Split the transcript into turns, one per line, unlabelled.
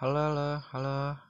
Halo halo halo.